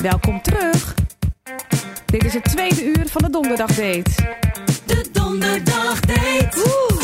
Welkom terug. Dit is het tweede uur van de Donderdag Date. De Donderdag Date.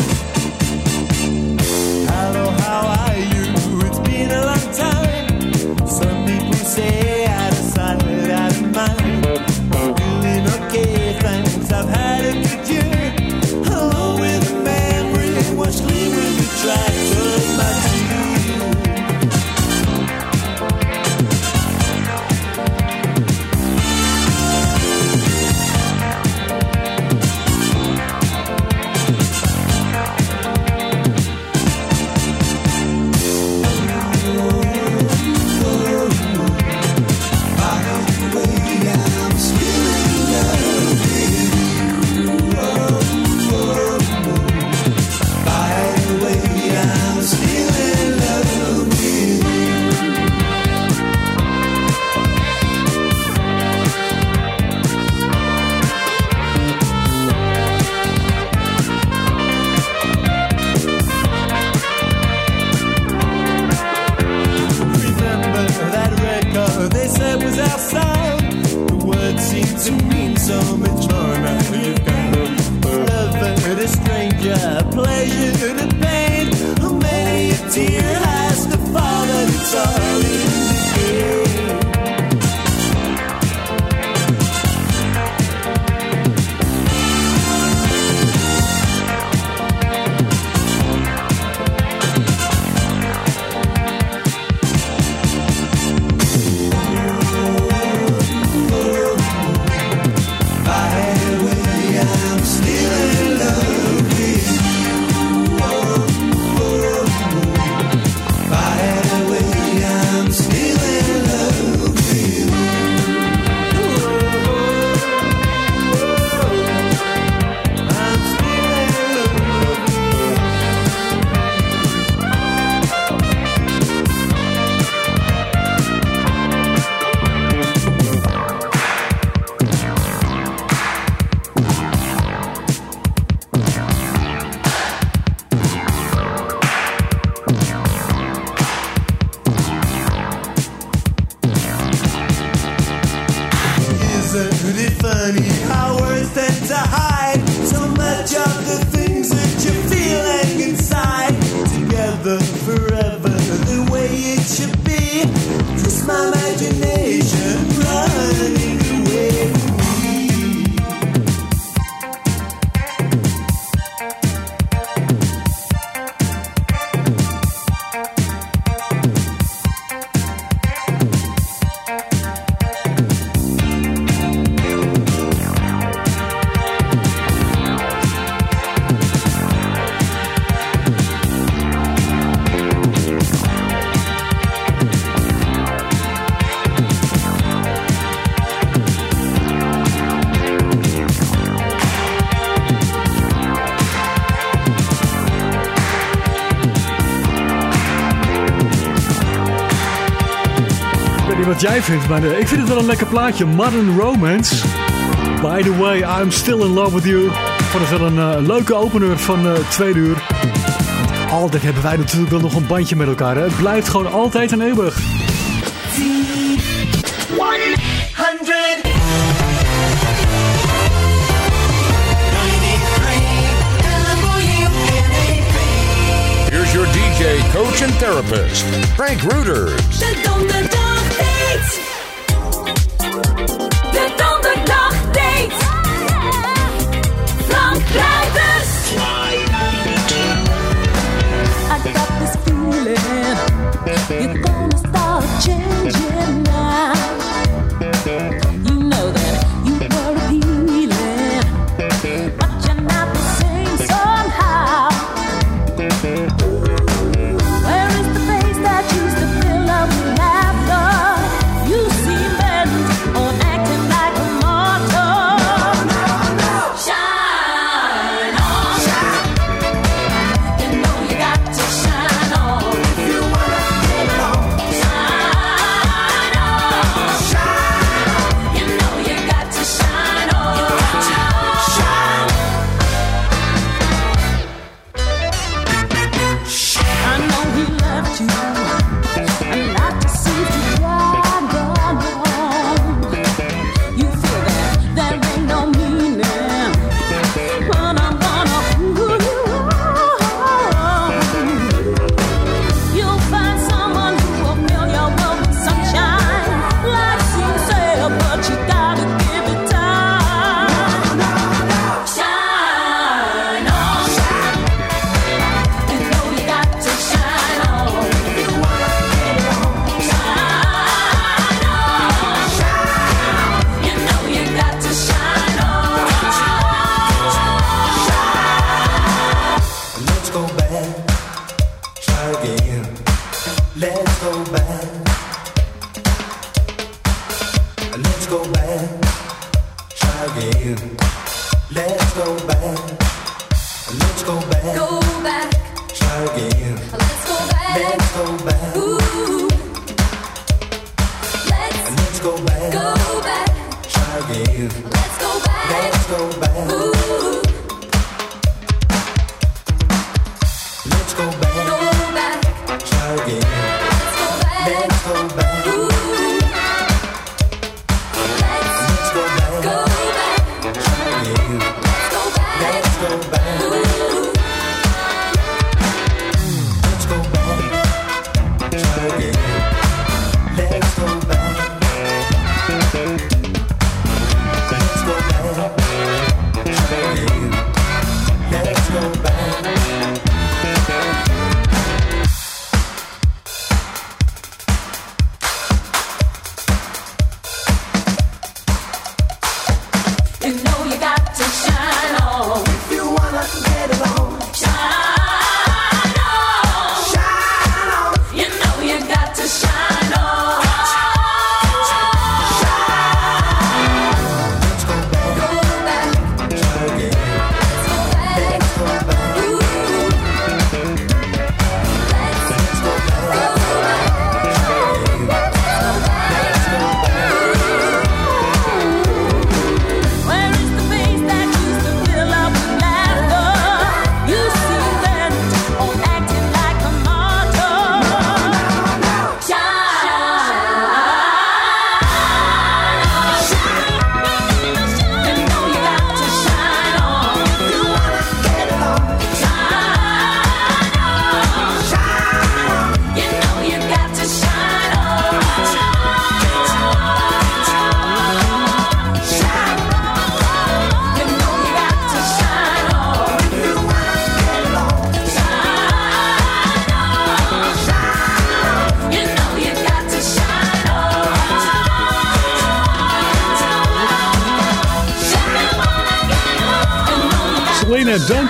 so many niet wat jij vindt, maar eh, ik vind het wel een lekker plaatje. Modern Romance. By the way, I'm still in love with you. Ik vond het wel een eh, leuke opener van eh tweede uur. Want altijd hebben wij natuurlijk wel nog een bandje met elkaar. Hè? Het blijft gewoon altijd en eeuwig. 100 Here's your DJ, coach, and therapist, Frank Reuters. De Donderdag Date. De Donderdag Date. Frank Bruiders. I got this feeling you're gonna start changing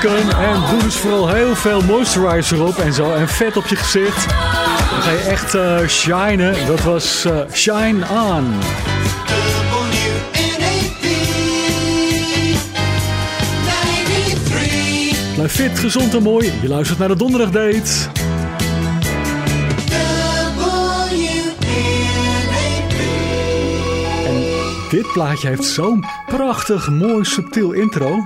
En doe dus vooral heel veel moisturizer op en zo. En vet op je gezicht. Dan ga je echt uh, shinen. Dat was eh, Shine On. Blijf fit, gezond en mooi. Je luistert naar de Donderdag Date. Dit plaatje heeft zo'n prachtig, mooi, subtiel intro.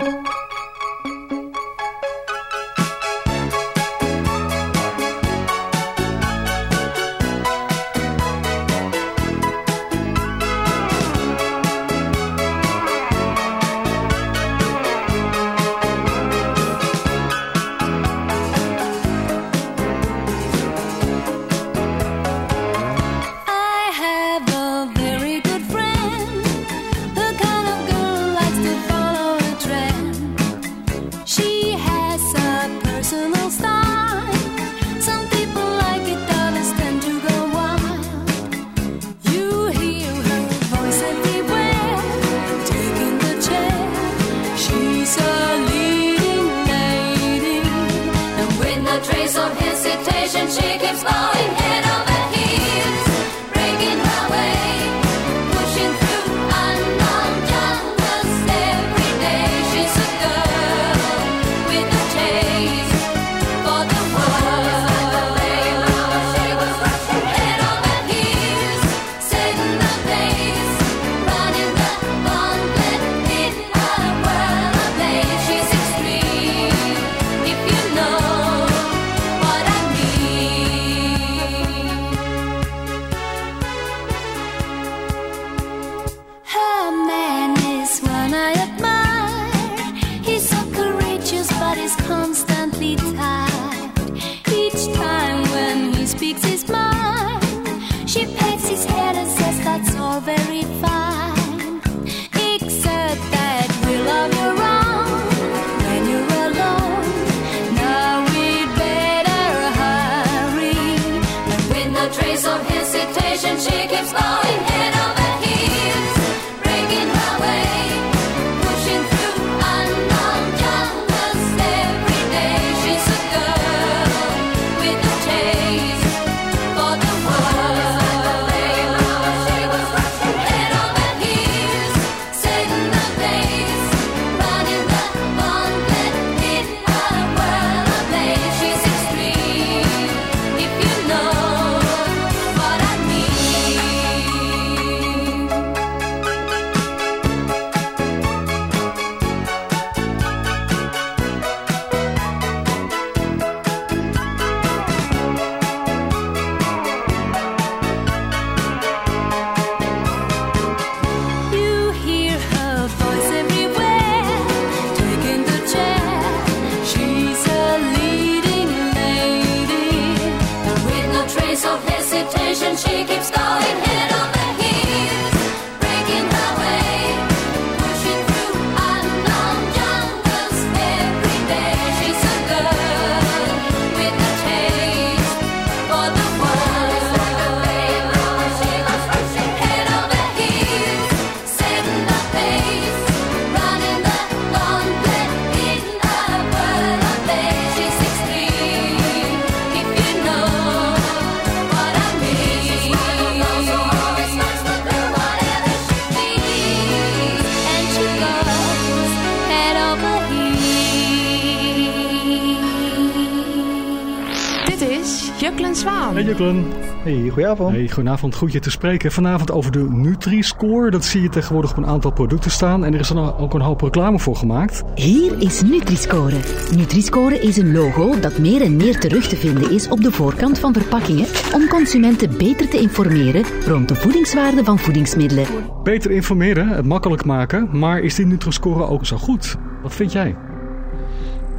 Juklen Zwaan. Hey Juklen. Hey, goedenavond. Hey, goedenavond, goed je te spreken. Vanavond over de Nutri-score. Dat zie je tegenwoordig op een aantal producten staan. En er is dan ook een hoop reclame voor gemaakt. Hier is Nutri-Score. Nutri-Score is een logo dat meer en meer terug te vinden is op de voorkant van verpakkingen om consumenten beter te informeren rond de voedingswaarde van voedingsmiddelen. Beter informeren, het makkelijk maken. Maar is die Nutri-score ook zo goed? Wat vind jij?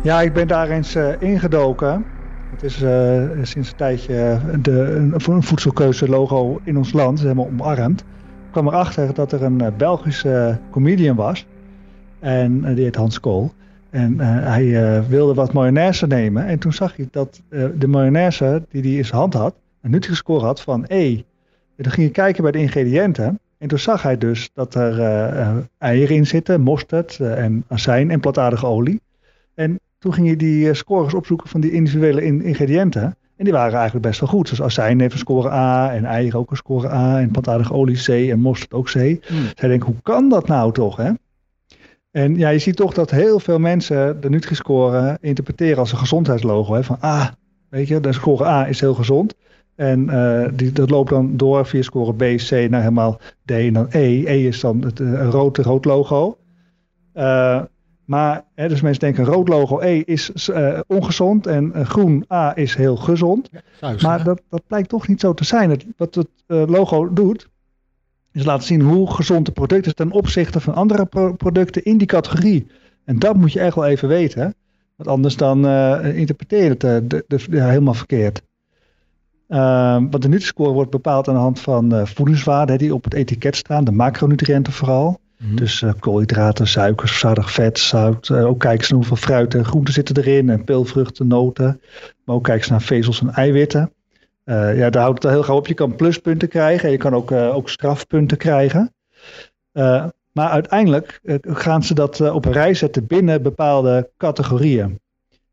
Ja, ik ben daar eens eh, ingedoken. Het is eh, sinds een tijdje de, een, een voedselkeuze logo in ons land, helemaal omarmd. Ik kwam erachter dat er een eh, Belgische comedian was. En eh, die heet Hans Kool. En eh, hij eh, wilde wat mayonaise nemen. En toen zag hij dat eh, de mayonaise die hij in zijn hand had, een Nutri-score had van E. En toen ging hij kijken bij de ingrediënten. En toen zag hij dus dat er eh, eh, eieren in zitten, mosterd eh, en azijn en plantaardige olie. En toen ging je die eh, scores opzoeken van die individuele in- ingrediënten. En die waren eigenlijk best wel goed. Zoals azijn heeft een score A en eieren ook een score A en plantaardige olie C en mosterd ook C. Zij denken, hoe kan dat nou toch hè? En ja, je ziet toch dat heel veel mensen de Nutri-score interpreteren als een gezondheidslogo. Hè? Van ah, weet je, de score A is heel gezond. En eh, die, dat loopt dan door via score B, C naar helemaal D en dan E. E is dan het eh, een rood, rood logo. Eh, maar hè, dus mensen denken rood logo E is eh, ongezond en eh, groen A is heel gezond. Maar dat, dat blijkt toch niet zo te zijn. Het, wat het eh, logo doet, is laten zien hoe gezond de product is ten opzichte van andere pro- producten in die categorie. En dat moet je echt wel even weten. Want anders dan interpreteer je het de, de- ja, helemaal verkeerd. Ehm, want de Nutri-score wordt bepaald aan de hand van voedingswaarden die op het etiket staan. De macronutriënten vooral. Dus eh, koolhydraten, suikers, verzadigd vet, zout. Eh, ook kijken ze naar hoeveel fruit en groenten zitten erin. En peulvruchten, noten. Maar ook kijken ze naar vezels en eiwitten. Eh, ja, daar houdt het heel gauw op. Je kan pluspunten krijgen. En je kan ook, ook strafpunten krijgen. Maar uiteindelijk gaan ze dat op een rij zetten binnen bepaalde categorieën.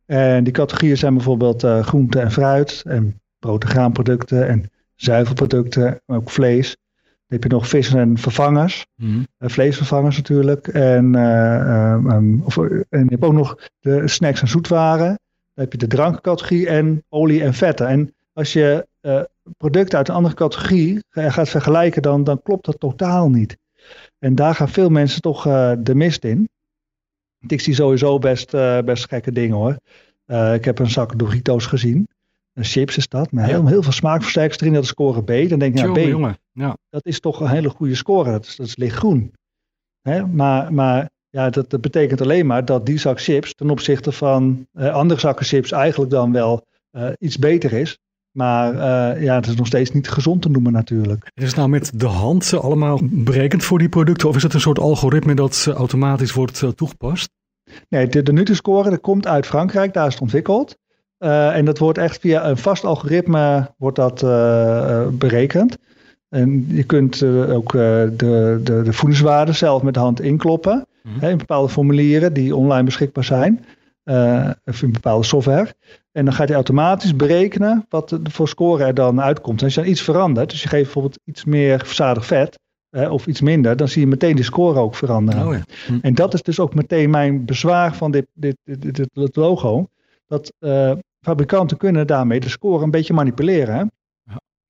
En die categorieën zijn bijvoorbeeld groente en fruit. En brood- en graanproducten. En zuivelproducten. Maar ook vlees. Dan heb je nog vis en vervangers. Mhm. Eh, vleesvervangers natuurlijk. En, eh, ehm, of, en je hebt ook nog de snacks en zoetwaren. Dan heb je de drankcategorie en olie en vetten. En als je eh, producten uit een andere categorie ga- gaat vergelijken, dan, dan klopt dat totaal niet. En daar gaan veel mensen toch eh, de mist in. Ik zie sowieso best, eh, best gekke dingen hoor. Eh, ik heb een zak Doritos gezien. Een chips is dat. Met heel, heel veel smaakversterkers erin. Dat is score B. Dan denk ik, nou, B, jongen. Ja. dat is toch een hele goede score. Dat is, dat is lichtgroen. Hè? Maar, maar ja, dat, dat betekent alleen maar dat die zak chips ten opzichte van eh, andere zakken chips eigenlijk dan wel eh, iets beter is. Maar eh, ja, het is nog steeds niet gezond te noemen natuurlijk. Is het nou met de hand allemaal berekend voor die producten? Of is het een soort algoritme dat automatisch wordt toegepast? Nee, de, de Nutri-score dat komt uit Frankrijk, daar is het ontwikkeld. Eh, en dat wordt echt via een vast algoritme wordt dat, eh, eh, berekend. En je kunt ook de, de, de voedingswaarden zelf met de hand inkloppen. Hè, in bepaalde formulieren die online beschikbaar zijn. of in bepaalde software. En dan gaat hij automatisch berekenen wat de, voor score er dan uitkomt. En als je dan iets verandert, dus je geeft bijvoorbeeld iets meer verzadigd vet. of iets minder, dan zie je meteen die score ook veranderen. Oh ja. Hm. En dat is dus ook meteen mijn bezwaar van dit, dit, dit, logo. Dat fabrikanten kunnen daarmee de score een beetje manipuleren. Hè?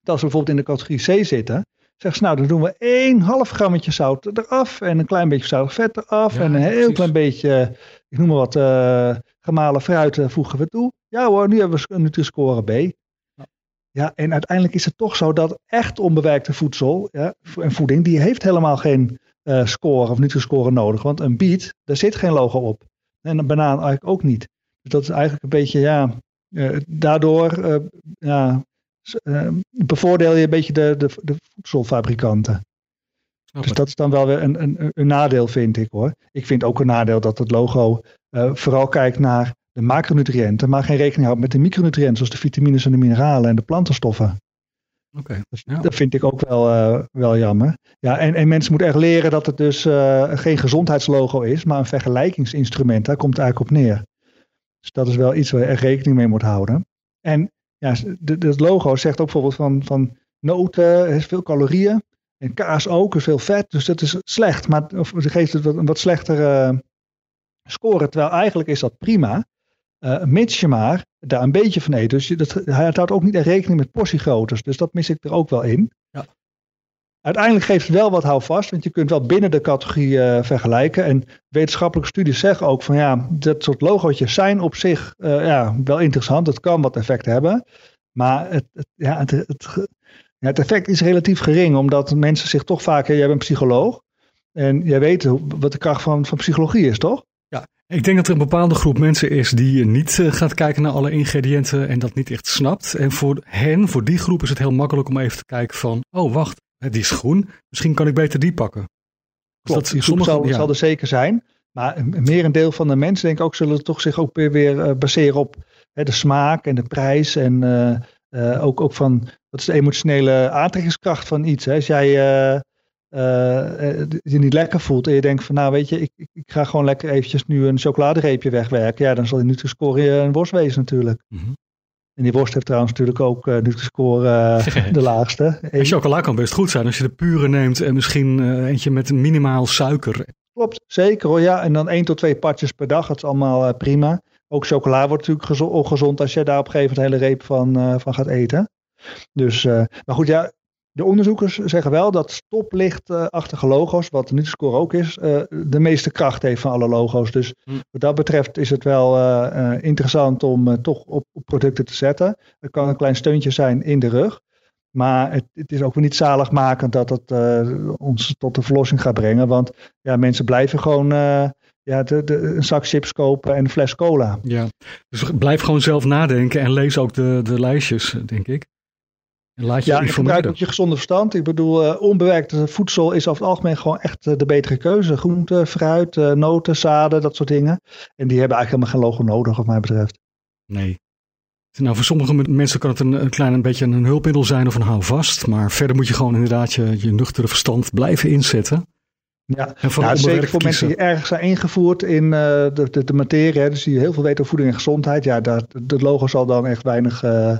Dat als we bijvoorbeeld in de categorie C zitten, zeggen ze nou dan doen we één half grammetje zout eraf en een klein beetje zout vet eraf Ja, en een heel precies. klein beetje, ik noem maar wat, eh, gemalen fruit eh, voegen we toe. Ja hoor, nu hebben we een Nutri-score B. Ja, en uiteindelijk is het toch zo dat echt onbewerkte voedsel ja, en voeding, die heeft helemaal geen eh, score of Nutri-score nodig. Want een biet, daar zit geen logo op. En een banaan eigenlijk ook niet. Dus dat is eigenlijk een beetje, ja, daardoor eh, ja, eh, bevoordeel je een beetje de, de, de voedselfabrikanten. Dus dat is dan wel weer een, een, een nadeel, vind ik hoor. Ik vind ook een nadeel dat het logo eh, vooral kijkt naar de macronutriënten, maar geen rekening houdt met de micronutriënten, zoals de vitamines en de mineralen en de plantenstoffen. Oké. Dat, Ja. dat vind ik ook wel, eh, wel jammer. Ja, en, en mensen moeten echt leren dat het dus eh, geen gezondheidslogo is, maar een vergelijkingsinstrument. Daar komt het eigenlijk op neer. Dus dat is wel iets waar je rekening mee moet houden. En ja, het logo zegt ook bijvoorbeeld van, van noten, is veel calorieën. En kaas ook, is veel vet. Dus dat is slecht. Maar of, ze geeft het wat, een wat slechtere score. Terwijl eigenlijk is dat prima. eh mits je maar daar een beetje van eet. Dus je, dat, hij houdt ook niet echt rekening met portiegroottes. Dus dat mis ik er ook wel in. Ja. Uiteindelijk geeft het wel wat houvast. Want je kunt wel binnen de categorie eh, vergelijken. En wetenschappelijke studies zeggen ook van ja, dat soort logootjes zijn op zich eh, ja, wel interessant. Het kan wat effect hebben. Maar het, ja, het, het, ja, het effect is relatief gering. Omdat mensen zich toch vaak... Jij bent psycholoog. En jij weet wat de kracht van, van psychologie is, toch? Ik denk dat er een bepaalde groep mensen is die niet eh, gaat kijken naar alle ingrediënten en dat niet echt snapt. En voor hen, voor die groep is het heel makkelijk om even te kijken van, oh wacht, die is groen, misschien kan ik beter die pakken. Dus Klopt, groep sommige- zal, ja. zal er zeker zijn. Maar een een merendeel van de mensen, denk ik ook, zullen toch zich ook weer, weer eh, baseren op hè, de smaak en de prijs. En eh, eh, ook, ook van, wat is de emotionele aantrekkingskracht van iets. Hè? Als jij eh, eh, eh, je niet lekker voelt en je denkt van, nou weet je, ik, ik, ga gewoon lekker eventjes nu een chocoladereepje wegwerken. Ja, dan zal je Nutri-Score een worst wezen natuurlijk. Mhm. En die worst heeft trouwens natuurlijk ook eh Nutri-Score eh, de laagste. En chocola kan best goed zijn als je de pure neemt en misschien eh, eentje met minimaal suiker. Klopt, zeker hoor. Ja, en dan één tot twee partjes per dag, dat is allemaal prima. Ook chocola wordt natuurlijk gezo- ongezond als je daar op een gegeven moment een hele reep van, van gaat eten. Dus, maar goed, ja, de onderzoekers zeggen wel dat stoplichtachtige logo's, wat de Nutri-Score ook is, eh, de meeste kracht heeft van alle logo's. Dus Hm. wat dat betreft is het wel eh, eh, interessant om toch op, op producten te zetten. Het kan een klein steuntje zijn in de rug. Maar het, het is ook weer niet zaligmakend dat het ons tot de verlossing gaat brengen. Want ja, mensen blijven gewoon ja, de, de, een zak chips kopen en een fles cola. Ja. Dus blijf gewoon zelf nadenken en lees ook de, de lijstjes, denk ik. En laat je Ja, gebruik ook je gezonde verstand. Ik bedoel, eh, onbewerkt voedsel is over het algemeen gewoon echt eh, de betere keuze. Groente, fruit, eh, noten, zaden, dat soort dingen. En die hebben eigenlijk helemaal geen logo nodig, wat mij betreft. Nee. Nou, voor sommige mensen kan het een, een klein een beetje een hulpmiddel zijn of een houvast. Maar verder moet je gewoon inderdaad je, je nuchtere verstand blijven inzetten. Ja, En voor zeker voor mensen die ergens zijn ingevoerd in eh, de, de, de materie. Hè, dus die heel veel weten over voeding en gezondheid. Ja, daar, de logo zal dan echt weinig eh,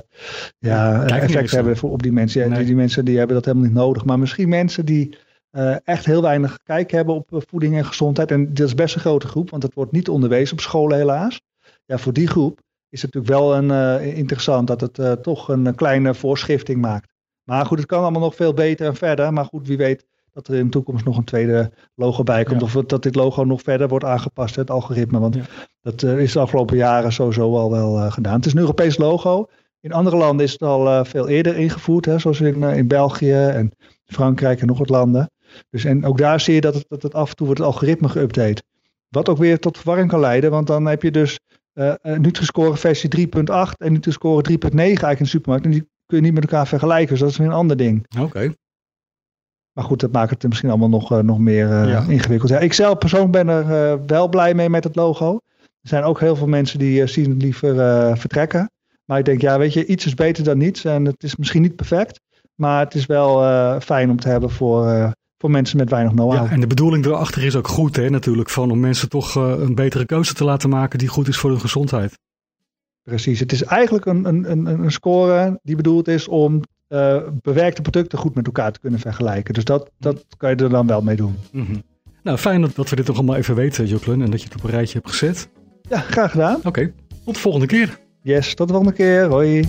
ja, effect hebben voor, op die mensen. Ja, Nee. die, die mensen die hebben dat helemaal niet nodig. Maar misschien mensen die eh, echt heel weinig kijk hebben op voeding en gezondheid. En dat is best een grote groep, want het wordt niet onderwezen op scholen helaas. Ja, voor die groep is het natuurlijk wel een, interessant dat het toch een kleine voorschrifting maakt. Maar goed, het kan allemaal nog veel beter en verder. Maar goed, wie weet dat er in de toekomst nog een tweede logo bij komt. Ja. Of dat dit logo nog verder wordt aangepast, het algoritme. Want Ja. dat eh, is de afgelopen jaren sowieso al wel eh, gedaan. Het is een Europees logo. In andere landen is het al eh, veel eerder ingevoerd. Hè, zoals in, in België en Frankrijk en nog wat landen. Dus, en ook daar zie je dat het, dat het af en toe wordt het algoritme geüpdate. Wat ook weer tot verwarring kan leiden. Want dan heb je dus Nutri-Score versie 3.8 en Nutri-Score 3.9 eigenlijk in de supermarkt. En die kun je niet met elkaar vergelijken. Dus dat is weer een ander ding. Oké. Maar goed, dat maakt het misschien allemaal nog, eh, nog meer eh, Ja. ingewikkeld. Ja, ik zelf persoonlijk ben er eh, wel blij mee met het logo. Er zijn ook heel veel mensen die zien het liever vertrekken. Maar ik denk, ja, weet je, iets is beter dan niets. En het is misschien niet perfect. Maar het is wel fijn om te hebben voor, voor mensen met weinig know-how. Ja, en de bedoeling erachter is ook goed, hè, natuurlijk. Van om mensen toch een betere keuze te laten maken die goed is voor hun gezondheid. Precies. Het is eigenlijk een, een, een, een score die bedoeld is om eh, bewerkte producten goed met elkaar te kunnen vergelijken. Dus dat, dat kan je er dan wel mee doen. Mhm. Nou, fijn dat, dat we dit nog allemaal even weten, Joclun. En dat je het op een rijtje hebt gezet. Ja, graag gedaan. Oké, tot de volgende keer. Yes, tot de volgende keer. Hoi.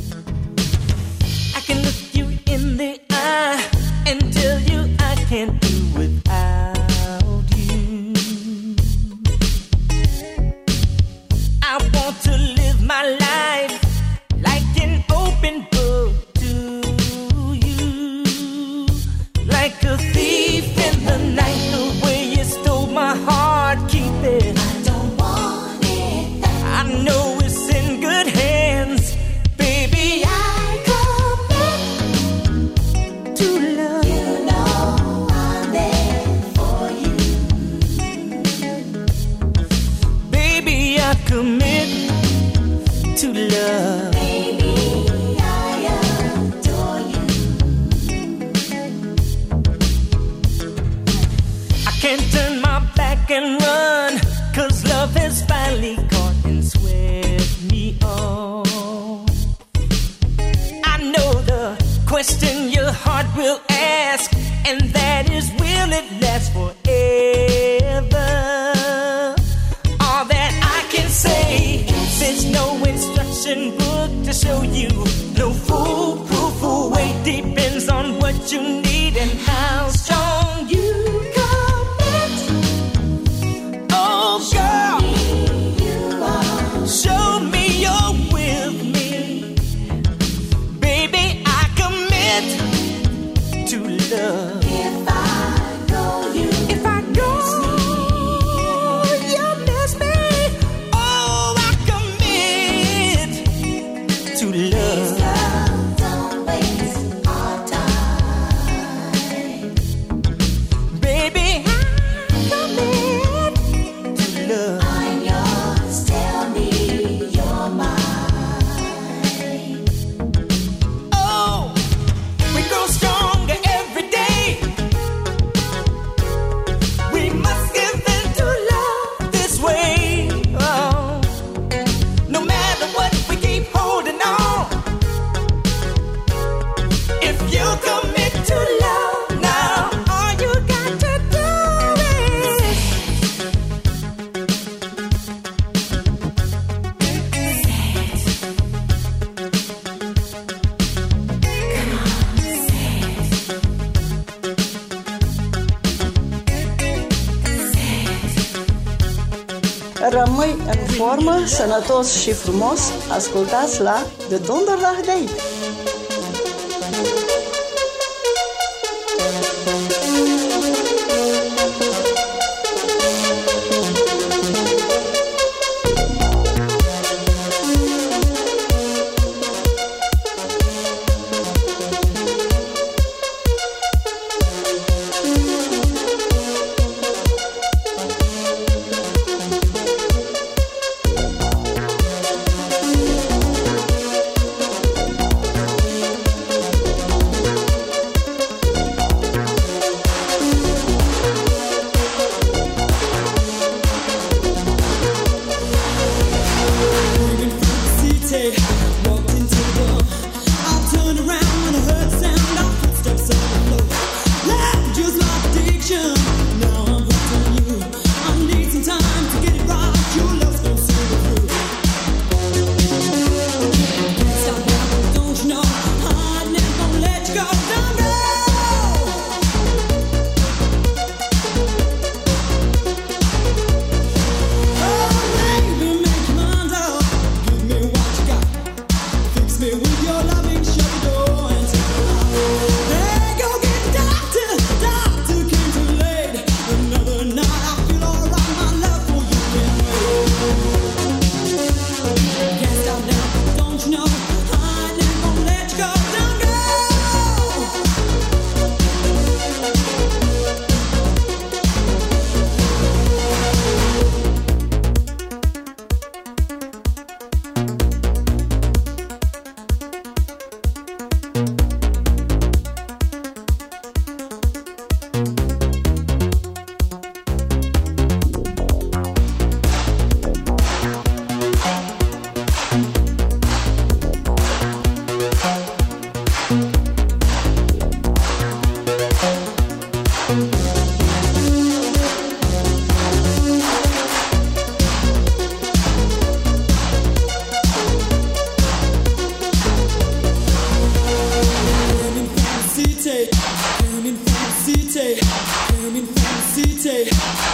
Sănătos și frumos, ascultați la De Donderdag Date. Coming from the city,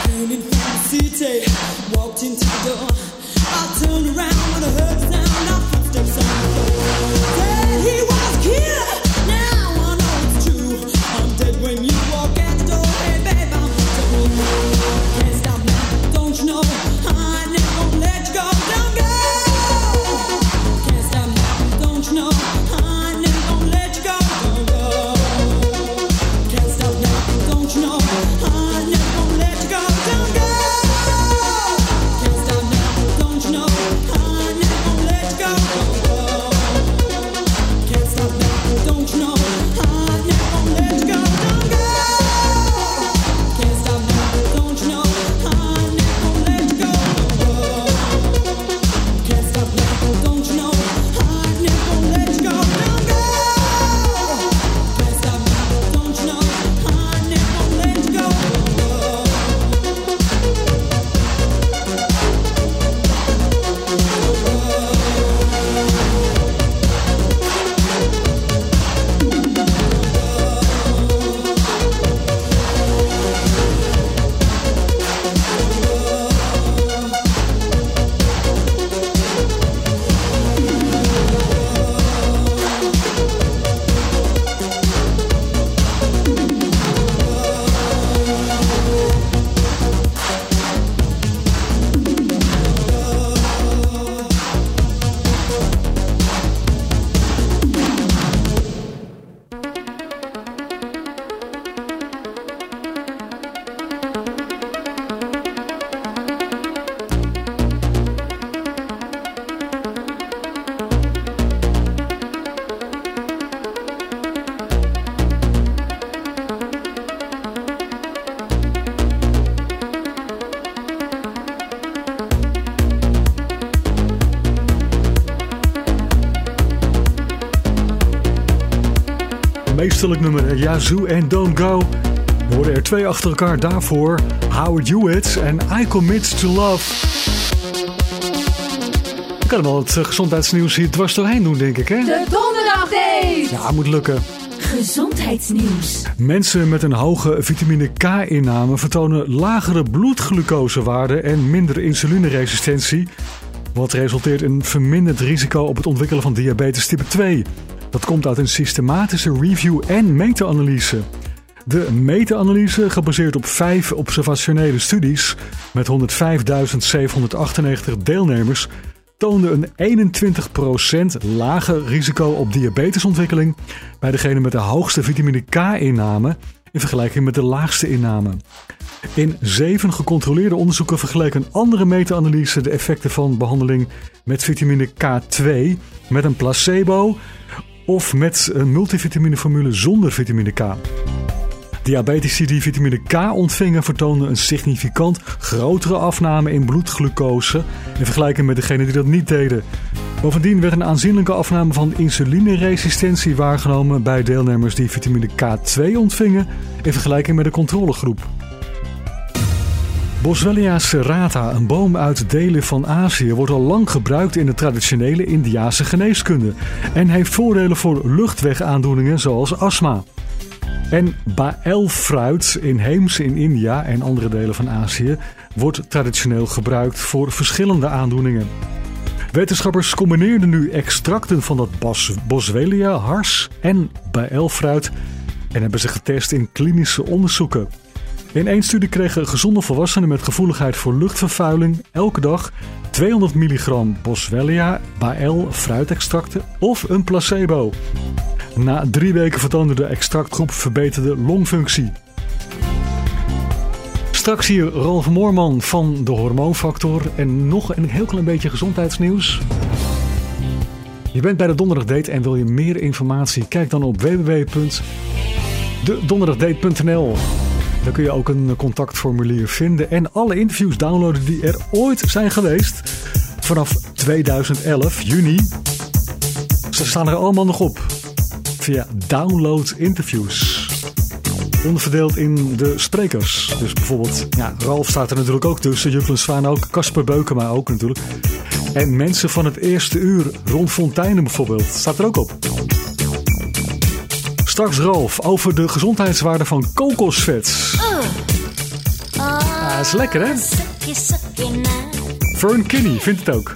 coming from the city. Walked into the door, I turned around. Yazoo en Don't Go. Er worden er twee achter elkaar daarvoor. Howard Hewitt en I Commit to Love. Ik kan wel het eh, gezondheidsnieuws hier dwars doorheen doen, denk ik, hè? De Donderdag Date. Ja, moet lukken. Gezondheidsnieuws. Mensen met een hoge vitamine K-inname vertonen lagere bloedglucosewaarden en minder insulineresistentie. Wat resulteert in verminderd risico op het ontwikkelen van diabetes type 2. Dat komt uit een systematische review en meta-analyse. De meta-analyse, gebaseerd op vijf observationele studies met 105.798 deelnemers, toonde een 21% lager risico op diabetesontwikkeling bij degene met de hoogste vitamine K-inname in vergelijking met de laagste inname. In zeven gecontroleerde onderzoeken vergeleek een andere meta-analyse de effecten van behandeling met vitamine K2 met een placebo of met een multivitamineformule zonder vitamine K. Diabetici die vitamine K ontvingen vertoonden een significant grotere afname in bloedglucose in vergelijking met degenen die dat niet deden. Bovendien werd een aanzienlijke afname van insulineresistentie waargenomen bij deelnemers die vitamine K2 ontvingen in vergelijking met de controlegroep. Boswellia serrata, een boom uit delen van Azië, wordt al lang gebruikt in de traditionele Indiase geneeskunde en heeft voordelen voor luchtwegaandoeningen zoals astma. En baelfruit inheems in India en andere delen van Azië wordt traditioneel gebruikt voor verschillende aandoeningen. Wetenschappers combineerden nu extracten van dat bos, boswellia, hars en baelfruit en hebben ze getest in klinische onderzoeken. In één studie kregen gezonde volwassenen met gevoeligheid voor luchtvervuiling elke dag 200 milligram boswellia, bael, fruitextracten of een placebo. Na drie weken vertoonde de extractgroep verbeterde longfunctie. Straks hier Ralf Moorman van de Hormoonfactor en nog een heel klein beetje gezondheidsnieuws. Je bent bij de Donderdag Date en wil je meer informatie? Kijk dan op www.dedonderdagdate.nl. Daar kun je ook een contactformulier vinden en alle interviews downloaden die er ooit zijn geweest. Vanaf 2011, juni. Ze staan er allemaal nog op. Via download interviews. Onderverdeeld in de sprekers. Dus bijvoorbeeld, ja, Ralf staat er natuurlijk ook tussen. Juklen Zwaan ook. Casper Beukema ook natuurlijk. En mensen van het eerste uur. Ron Fontijnen bijvoorbeeld. Staat er ook op. Straks Ralf over de gezondheidswaarde van kokosvet. Ja, is lekker hè? Fern Kinney vindt het ook.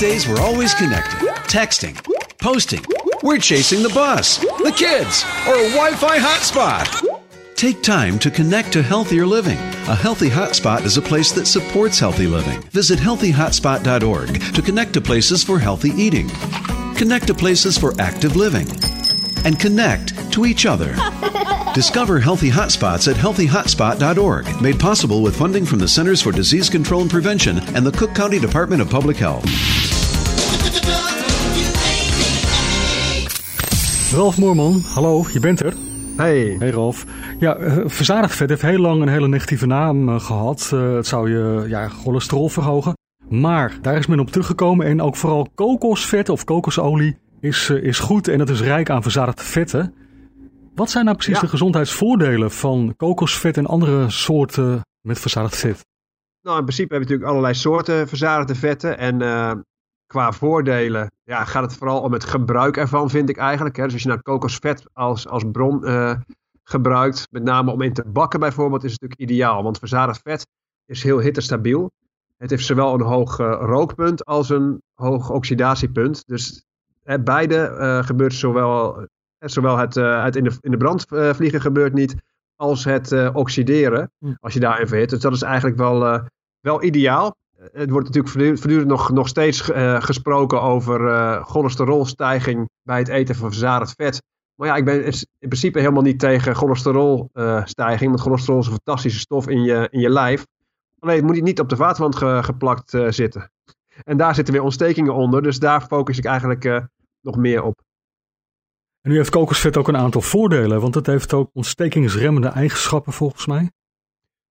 Days, we're always connected, texting, posting. We're chasing the bus, the kids, or a Wi Fi hotspot. Take time to connect to healthier living. A healthy hotspot is a place that supports healthy living. Visit healthyhotspot.org to connect to places for healthy eating, connect to places for active living, and connect to each other. Discover healthy hotspots at healthyhotspot.org, made possible with funding from the Centers for Disease Control and Prevention and the Cook County Department of Public Health. Ralf Moorman, hallo, je bent er. Hey. Hey Ralf. Ja, eh, verzadigd vet heeft heel lang een hele negatieve naam eh, gehad. Eh, het zou je ja, cholesterol verhogen. Maar daar is men op teruggekomen en ook vooral kokosvet of kokosolie is, is goed en het is rijk aan verzadigde vetten. Wat zijn nou precies Ja. de gezondheidsvoordelen van kokosvet en andere soorten met verzadigd vet? Nou, in principe hebben we natuurlijk allerlei soorten verzadigde vetten. En qua voordelen ja, gaat het vooral om het gebruik ervan, vind ik eigenlijk. Hè. Dus als je nou kokosvet als, als bron eh, gebruikt, met name om in te bakken bijvoorbeeld, is het natuurlijk ideaal. Want verzadigd vet is heel hittestabiel. Het heeft zowel een hoog eh, rookpunt als een hoog oxidatiepunt. Dus hè, beide eh, gebeurt zowel, zowel het, het in, de, in de brand vliegen gebeurt niet, als het oxideren, Hm. als je daarin verhit. Dus dat is eigenlijk wel, wel ideaal. Eh, Het wordt natuurlijk voortdurend nog, nog steeds eh, gesproken over eh, cholesterolstijging bij het eten van verzadigd vet. Maar ja, ik ben in principe helemaal niet tegen cholesterolstijging. want cholesterol is een fantastische stof in je, in je lijf. Alleen het moet niet op de vaatwand ge- geplakt zitten. En daar zitten weer ontstekingen onder. Dus daar focus ik eigenlijk nog meer op. En nu heeft kokosvet ook een aantal voordelen, want het heeft ook ontstekingsremmende eigenschappen volgens mij.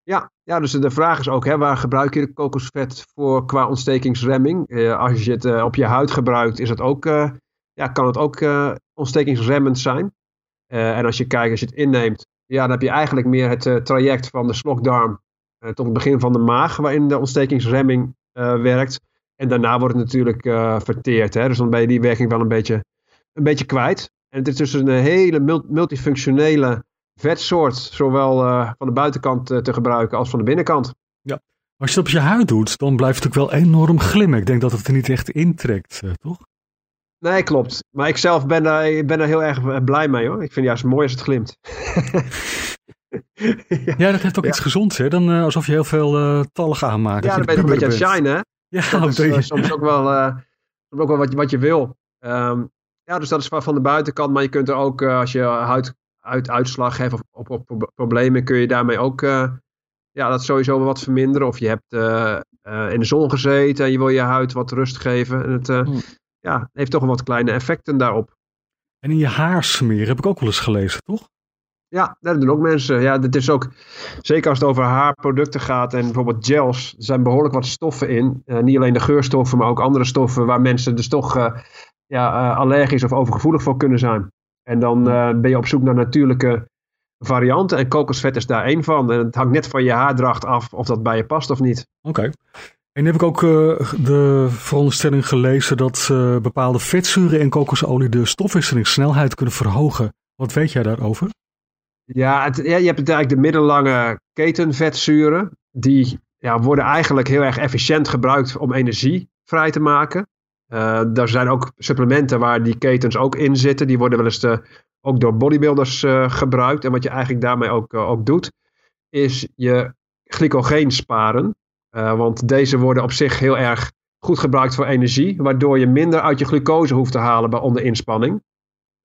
Ja, ja, dus de vraag is ook, hè, waar gebruik je de kokosvet voor qua ontstekingsremming? Eh, als je het eh, op je huid gebruikt, is het ook, eh, ja, kan het ook ontstekingsremmend zijn. En als je kijkt, als je het inneemt, ja, dan heb je eigenlijk meer het traject van de slokdarm tot het begin van de maag, waarin de ontstekingsremming werkt. En daarna wordt het natuurlijk verteerd. Hè? Dus dan ben je die werking wel een beetje, een beetje kwijt. En het is dus een hele mul- multifunctionele vetsoort, zowel eh, van de buitenkant eh, te gebruiken als van de binnenkant. Als je het op je huid doet, dan blijft het ook wel enorm glimmen. Ik denk dat het er niet echt intrekt, eh, toch? Nee, klopt. Maar ik zelf ben daar, ik ben daar heel erg blij mee hoor. Ik vind het juist mooi als het glimt. Ja, dat heeft ook iets gezonds, hè? Dan alsof je heel veel tallig aanmaakt. Ja, dan ben je een beetje aan het shinen, hè? Ja, dat is soms ook wel, soms ook wel wat, je- wat je wil. Ehm, ja, dus dat is van van de buitenkant. Maar je kunt er ook, als je huid, huiduitslag hebt of, of, of pro- problemen, kun je daarmee ook eh, ja, dat sowieso wel wat verminderen. Of je hebt eh, eh, in de zon gezeten en je wil je huid wat rust geven. En het Hmm. ja, heeft toch wel wat kleine effecten daarop. En in je haar smeren heb ik ook wel eens gelezen, toch? Ja, dat doen ook mensen. Ja, dit is ook, zeker als het over haarproducten gaat en bijvoorbeeld gels, er zijn behoorlijk wat stoffen in. Niet alleen de geurstoffen, maar ook andere stoffen waar mensen dus toch ja, allergisch of overgevoelig voor kunnen zijn. En dan eh, ben je op zoek naar natuurlijke varianten en kokosvet is daar één van. En het hangt net van je haardracht af of dat bij je past of niet. Oké. En dan heb ik ook eh, de veronderstelling gelezen dat bepaalde vetzuren in kokosolie de stofwisselingssnelheid kunnen verhogen. Wat weet jij daarover? Ja, het, ja, je hebt eigenlijk de middellange ketenvetzuren. Die ja, worden eigenlijk heel erg efficiënt gebruikt om energie vrij te maken. Eh er zijn ook supplementen waar die ketens ook in zitten. Die worden wel eens ook door bodybuilders eh, gebruikt. En wat je eigenlijk daarmee ook, eh, ook doet, is je glycogeen sparen. Eh, want deze worden op zich heel erg goed gebruikt voor energie. Waardoor je minder uit je glucose hoeft te halen bij onder inspanning.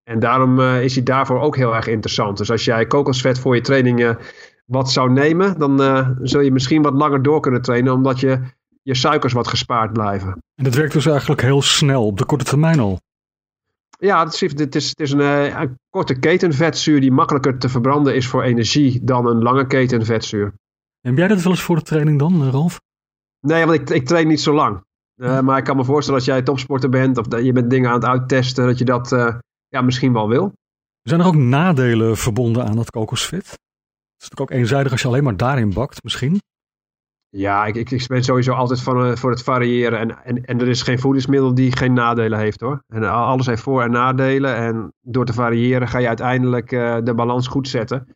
En daarom eh, is hij daarvoor ook heel erg interessant. Dus als jij kokosvet voor je trainingen wat zou nemen, dan eh, zul je misschien wat langer door kunnen trainen, omdat je, je suikers wat gespaard blijven. En dat werkt dus eigenlijk heel snel, op de korte termijn al. Ja, het is, het is, het is een, eh, een korte ketenvetzuur die makkelijker te verbranden is voor energie dan een lange ketenvetzuur. Heb jij dat wel eens voor de training dan, eh, Ralf? Nee, want ik, ik train niet zo lang. Eh, maar ik kan me voorstellen als jij topsporter bent of dat je bent dingen aan het uittesten, dat je dat ja, misschien wel wil. Zijn er ook nadelen verbonden aan dat kokosvet? Het is natuurlijk ook eenzijdig als je alleen maar daarin bakt, misschien. Ja, ik, ik, ik ben sowieso altijd van, eh, voor het variëren. En, en, en er is geen voedingsmiddel die geen nadelen heeft hoor. En a- alles heeft voor- en nadelen. En door te variëren ga je uiteindelijk eh, de balans goed zetten.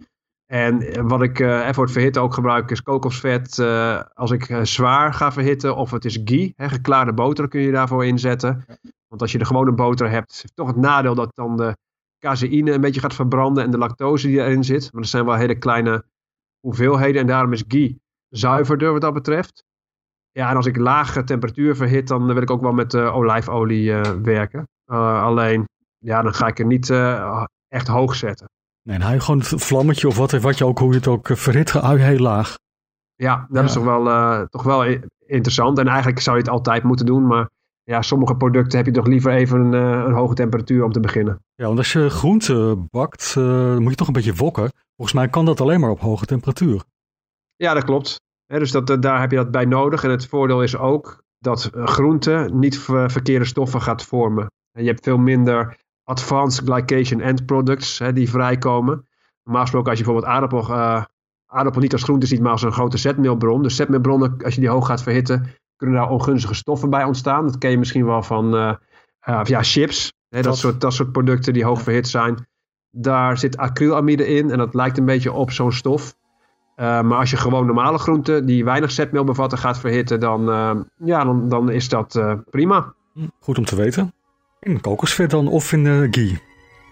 En eh, wat ik eh, even voor het verhitten ook gebruik is kokosvet eh, als ik eh, zwaar ga verhitten. Of het is ghee, hè, geklaarde boter kun je daarvoor inzetten. Want als je de gewone boter hebt, heeft toch het nadeel dat dan de caseïne een beetje gaat verbranden en de lactose die erin zit. Maar dat zijn wel hele kleine hoeveelheden en daarom is ghee zuiverder wat dat betreft. Ja, en als ik lage temperatuur verhit, dan wil ik ook wel met eh, olijfolie eh, werken. Eh, alleen, ja, dan ga ik er niet echt hoog zetten. Nee, hij gewoon een vlammetje of wat, wat je ook, hoe je het ook verhit, heel laag. Ja, dat is toch wel, toch wel interessant. En eigenlijk zou je het altijd moeten doen. Maar ja, sommige producten heb je toch liever even een, een hoge temperatuur om te beginnen. Ja, want als je groente bakt, dan moet je toch een beetje wokken. Volgens mij kan dat alleen maar op hoge temperatuur. Ja, dat klopt. Dus dat, daar heb je dat bij nodig. En het voordeel is ook dat eh, groente niet ver- verkeerde stoffen gaat vormen. En je hebt veel minder advanced glycation end products die vrijkomen. Normaal gesproken als je bijvoorbeeld aardappel, aardappel niet als groente ziet, maar als een grote zetmeelbron. Dus zetmeelbronnen, als je die hoog gaat verhitten, kunnen daar ongunstige stoffen bij ontstaan. Dat ken je misschien wel van eh, ja, chips. Dat- soort, dat soort producten die hoog verhit zijn. Daar zit acrylamide in en dat lijkt een beetje op zo'n stof. Uh, maar als je gewoon normale groenten die weinig zetmeel bevatten gaat verhitten, dan, uh, ja, dan, dan is dat uh, prima. Goed om te weten. In kokosvet dan of in ghee?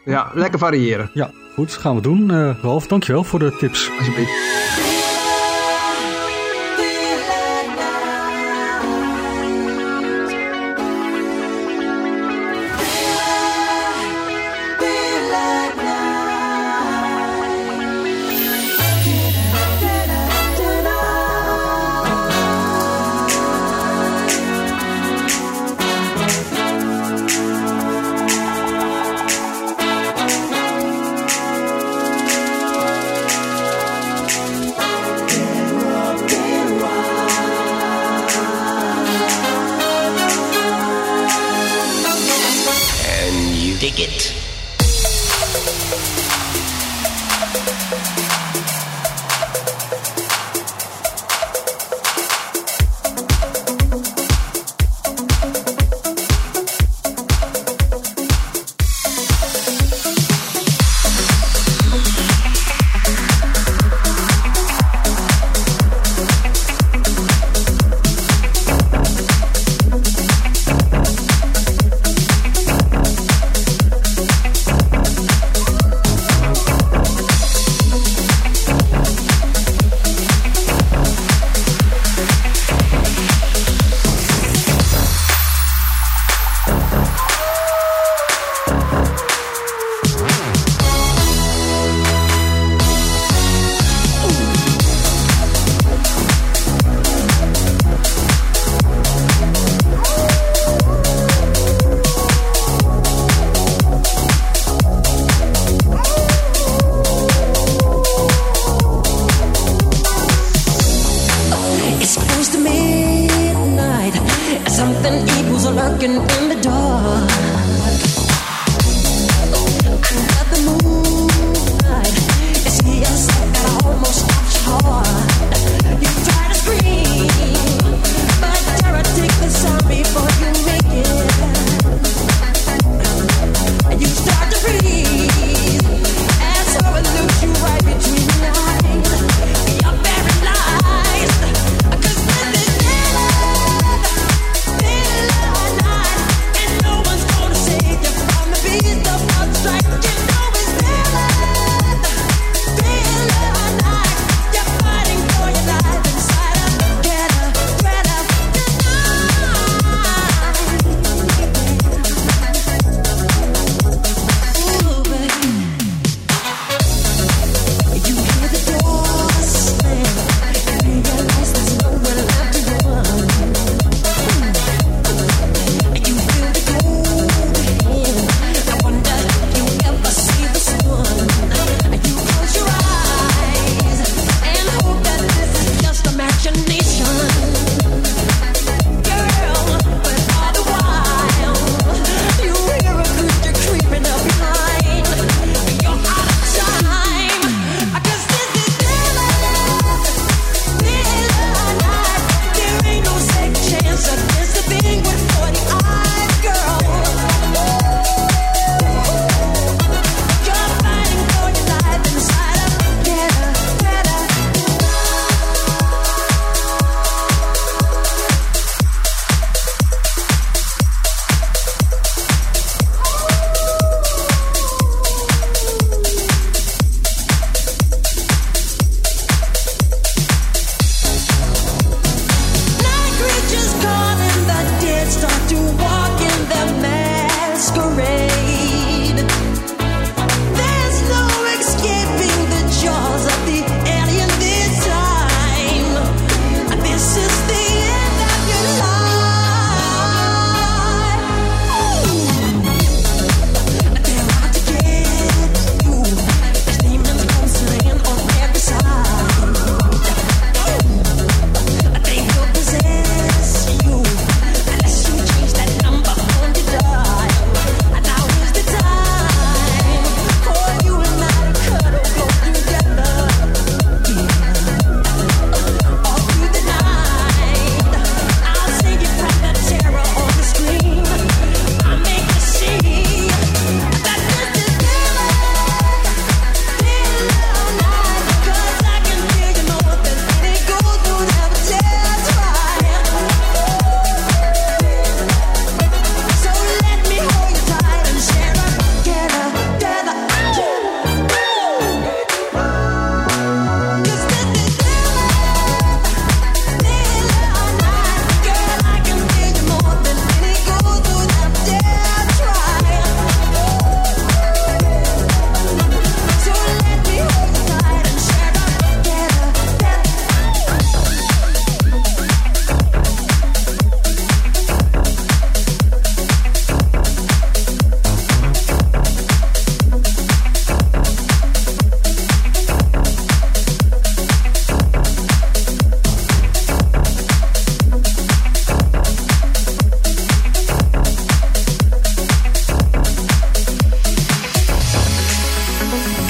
Ja, lekker variëren. Ja, goed. Gaan we doen. Ralf, dankjewel voor de tips. Alsjeblieft.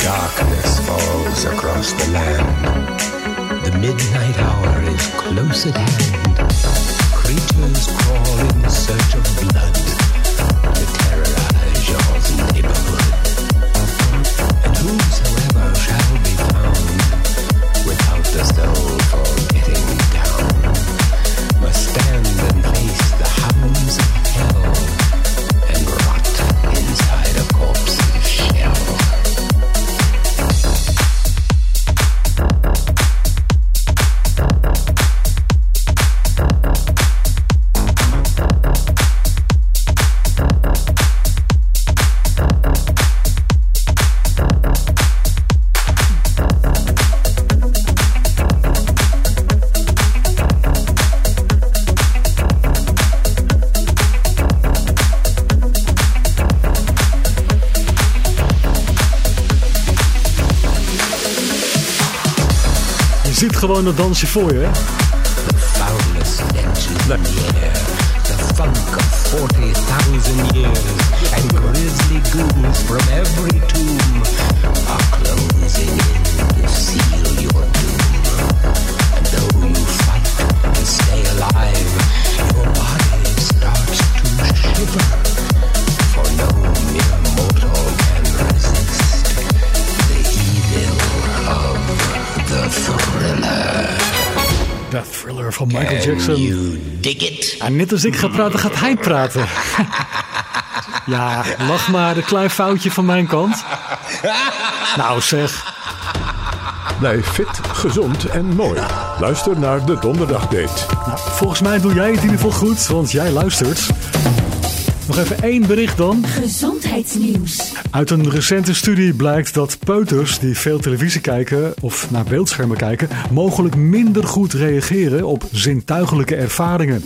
darkness falls across the land. The midnight hour is close at hand. Creatures crawl in search of blood to terrorize your neighborhood. Gewoon een dansje voor je, hè? foulest stenches in the. The funk of 40,000 years. And grisly goons from every tomb De thriller van Michael Can Jackson. you dig it? En net als ik ga praten, gaat hij praten. ja, lach maar, een klein foutje van mijn kant. Nou zeg. Blijf fit, gezond en mooi. Luister naar de Donderdagdate. Nou, volgens mij doe jij het in ieder geval goed, want jij luistert. Nog even één bericht dan. Gezondheidsnieuws. Uit een recente studie blijkt dat peuters die veel televisie kijken of naar beeldschermen kijken, mogelijk minder goed reageren op zintuigelijke ervaringen.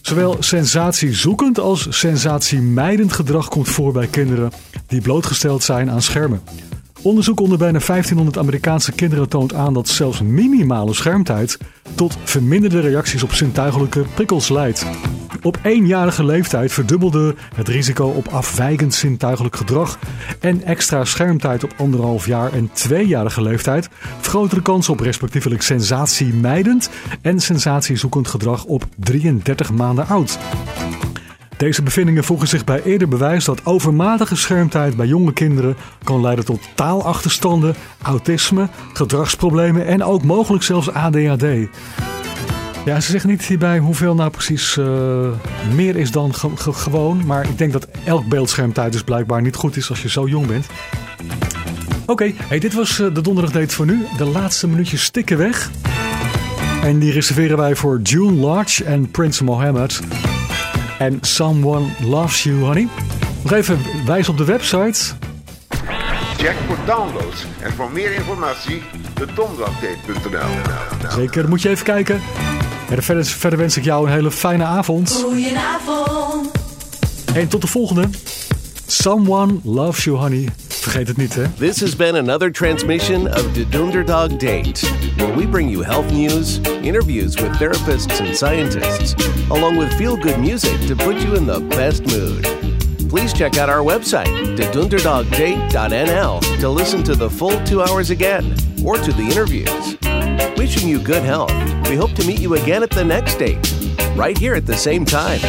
Zowel sensatiezoekend als sensatiemijdend gedrag komt voor bij kinderen die blootgesteld zijn aan schermen. Onderzoek onder bijna 1500 Amerikaanse kinderen toont aan dat zelfs minimale schermtijd tot verminderde reacties op zintuigelijke prikkels leidt. Op éénjarige leeftijd verdubbelde het risico op afwijkend zintuigelijk gedrag en extra schermtijd op anderhalf jaar en tweejarige leeftijd vergroot de kans op respectievelijk sensatiemijdend en sensatiezoekend gedrag op 33 maanden oud. Deze bevindingen voegen zich bij eerder bewijs dat overmatige schermtijd bij jonge kinderen kan leiden tot taalachterstanden, autisme, gedragsproblemen en ook mogelijk zelfs ADHD. Ja, ze zeggen niet hierbij hoeveel nou precies eh, meer is dan ge- ge- gewoon, maar ik denk dat elk beeldschermtijd dus blijkbaar niet goed is als je zo jong bent. Oké, hey, dit was eh, de donderdagdate voor nu. De laatste minuutjes stikken weg. En die reserveren wij voor June Lodge en Prince Mohammed. En Someone Loves You, honey. Nog even wijs op de website. Check voor downloads en voor meer informatie de donderdagdate.nl. Zeker, moet je even kijken. En verder, verder wens ik jou een hele fijne avond. Goedenavond. En tot de volgende. Someone Loves You, honey. Vergeet het niet, hè. This has been another transmission of the Dunderdog Date, where we bring you health news, interviews with therapists and scientists, along with feel good music to put you in the best mood. Please check out our website, thedunderdogdate.nl, to listen to the full two hours again, or to the interviews. Wishing you good health. We hope to meet you again at the next date, right here at the same time.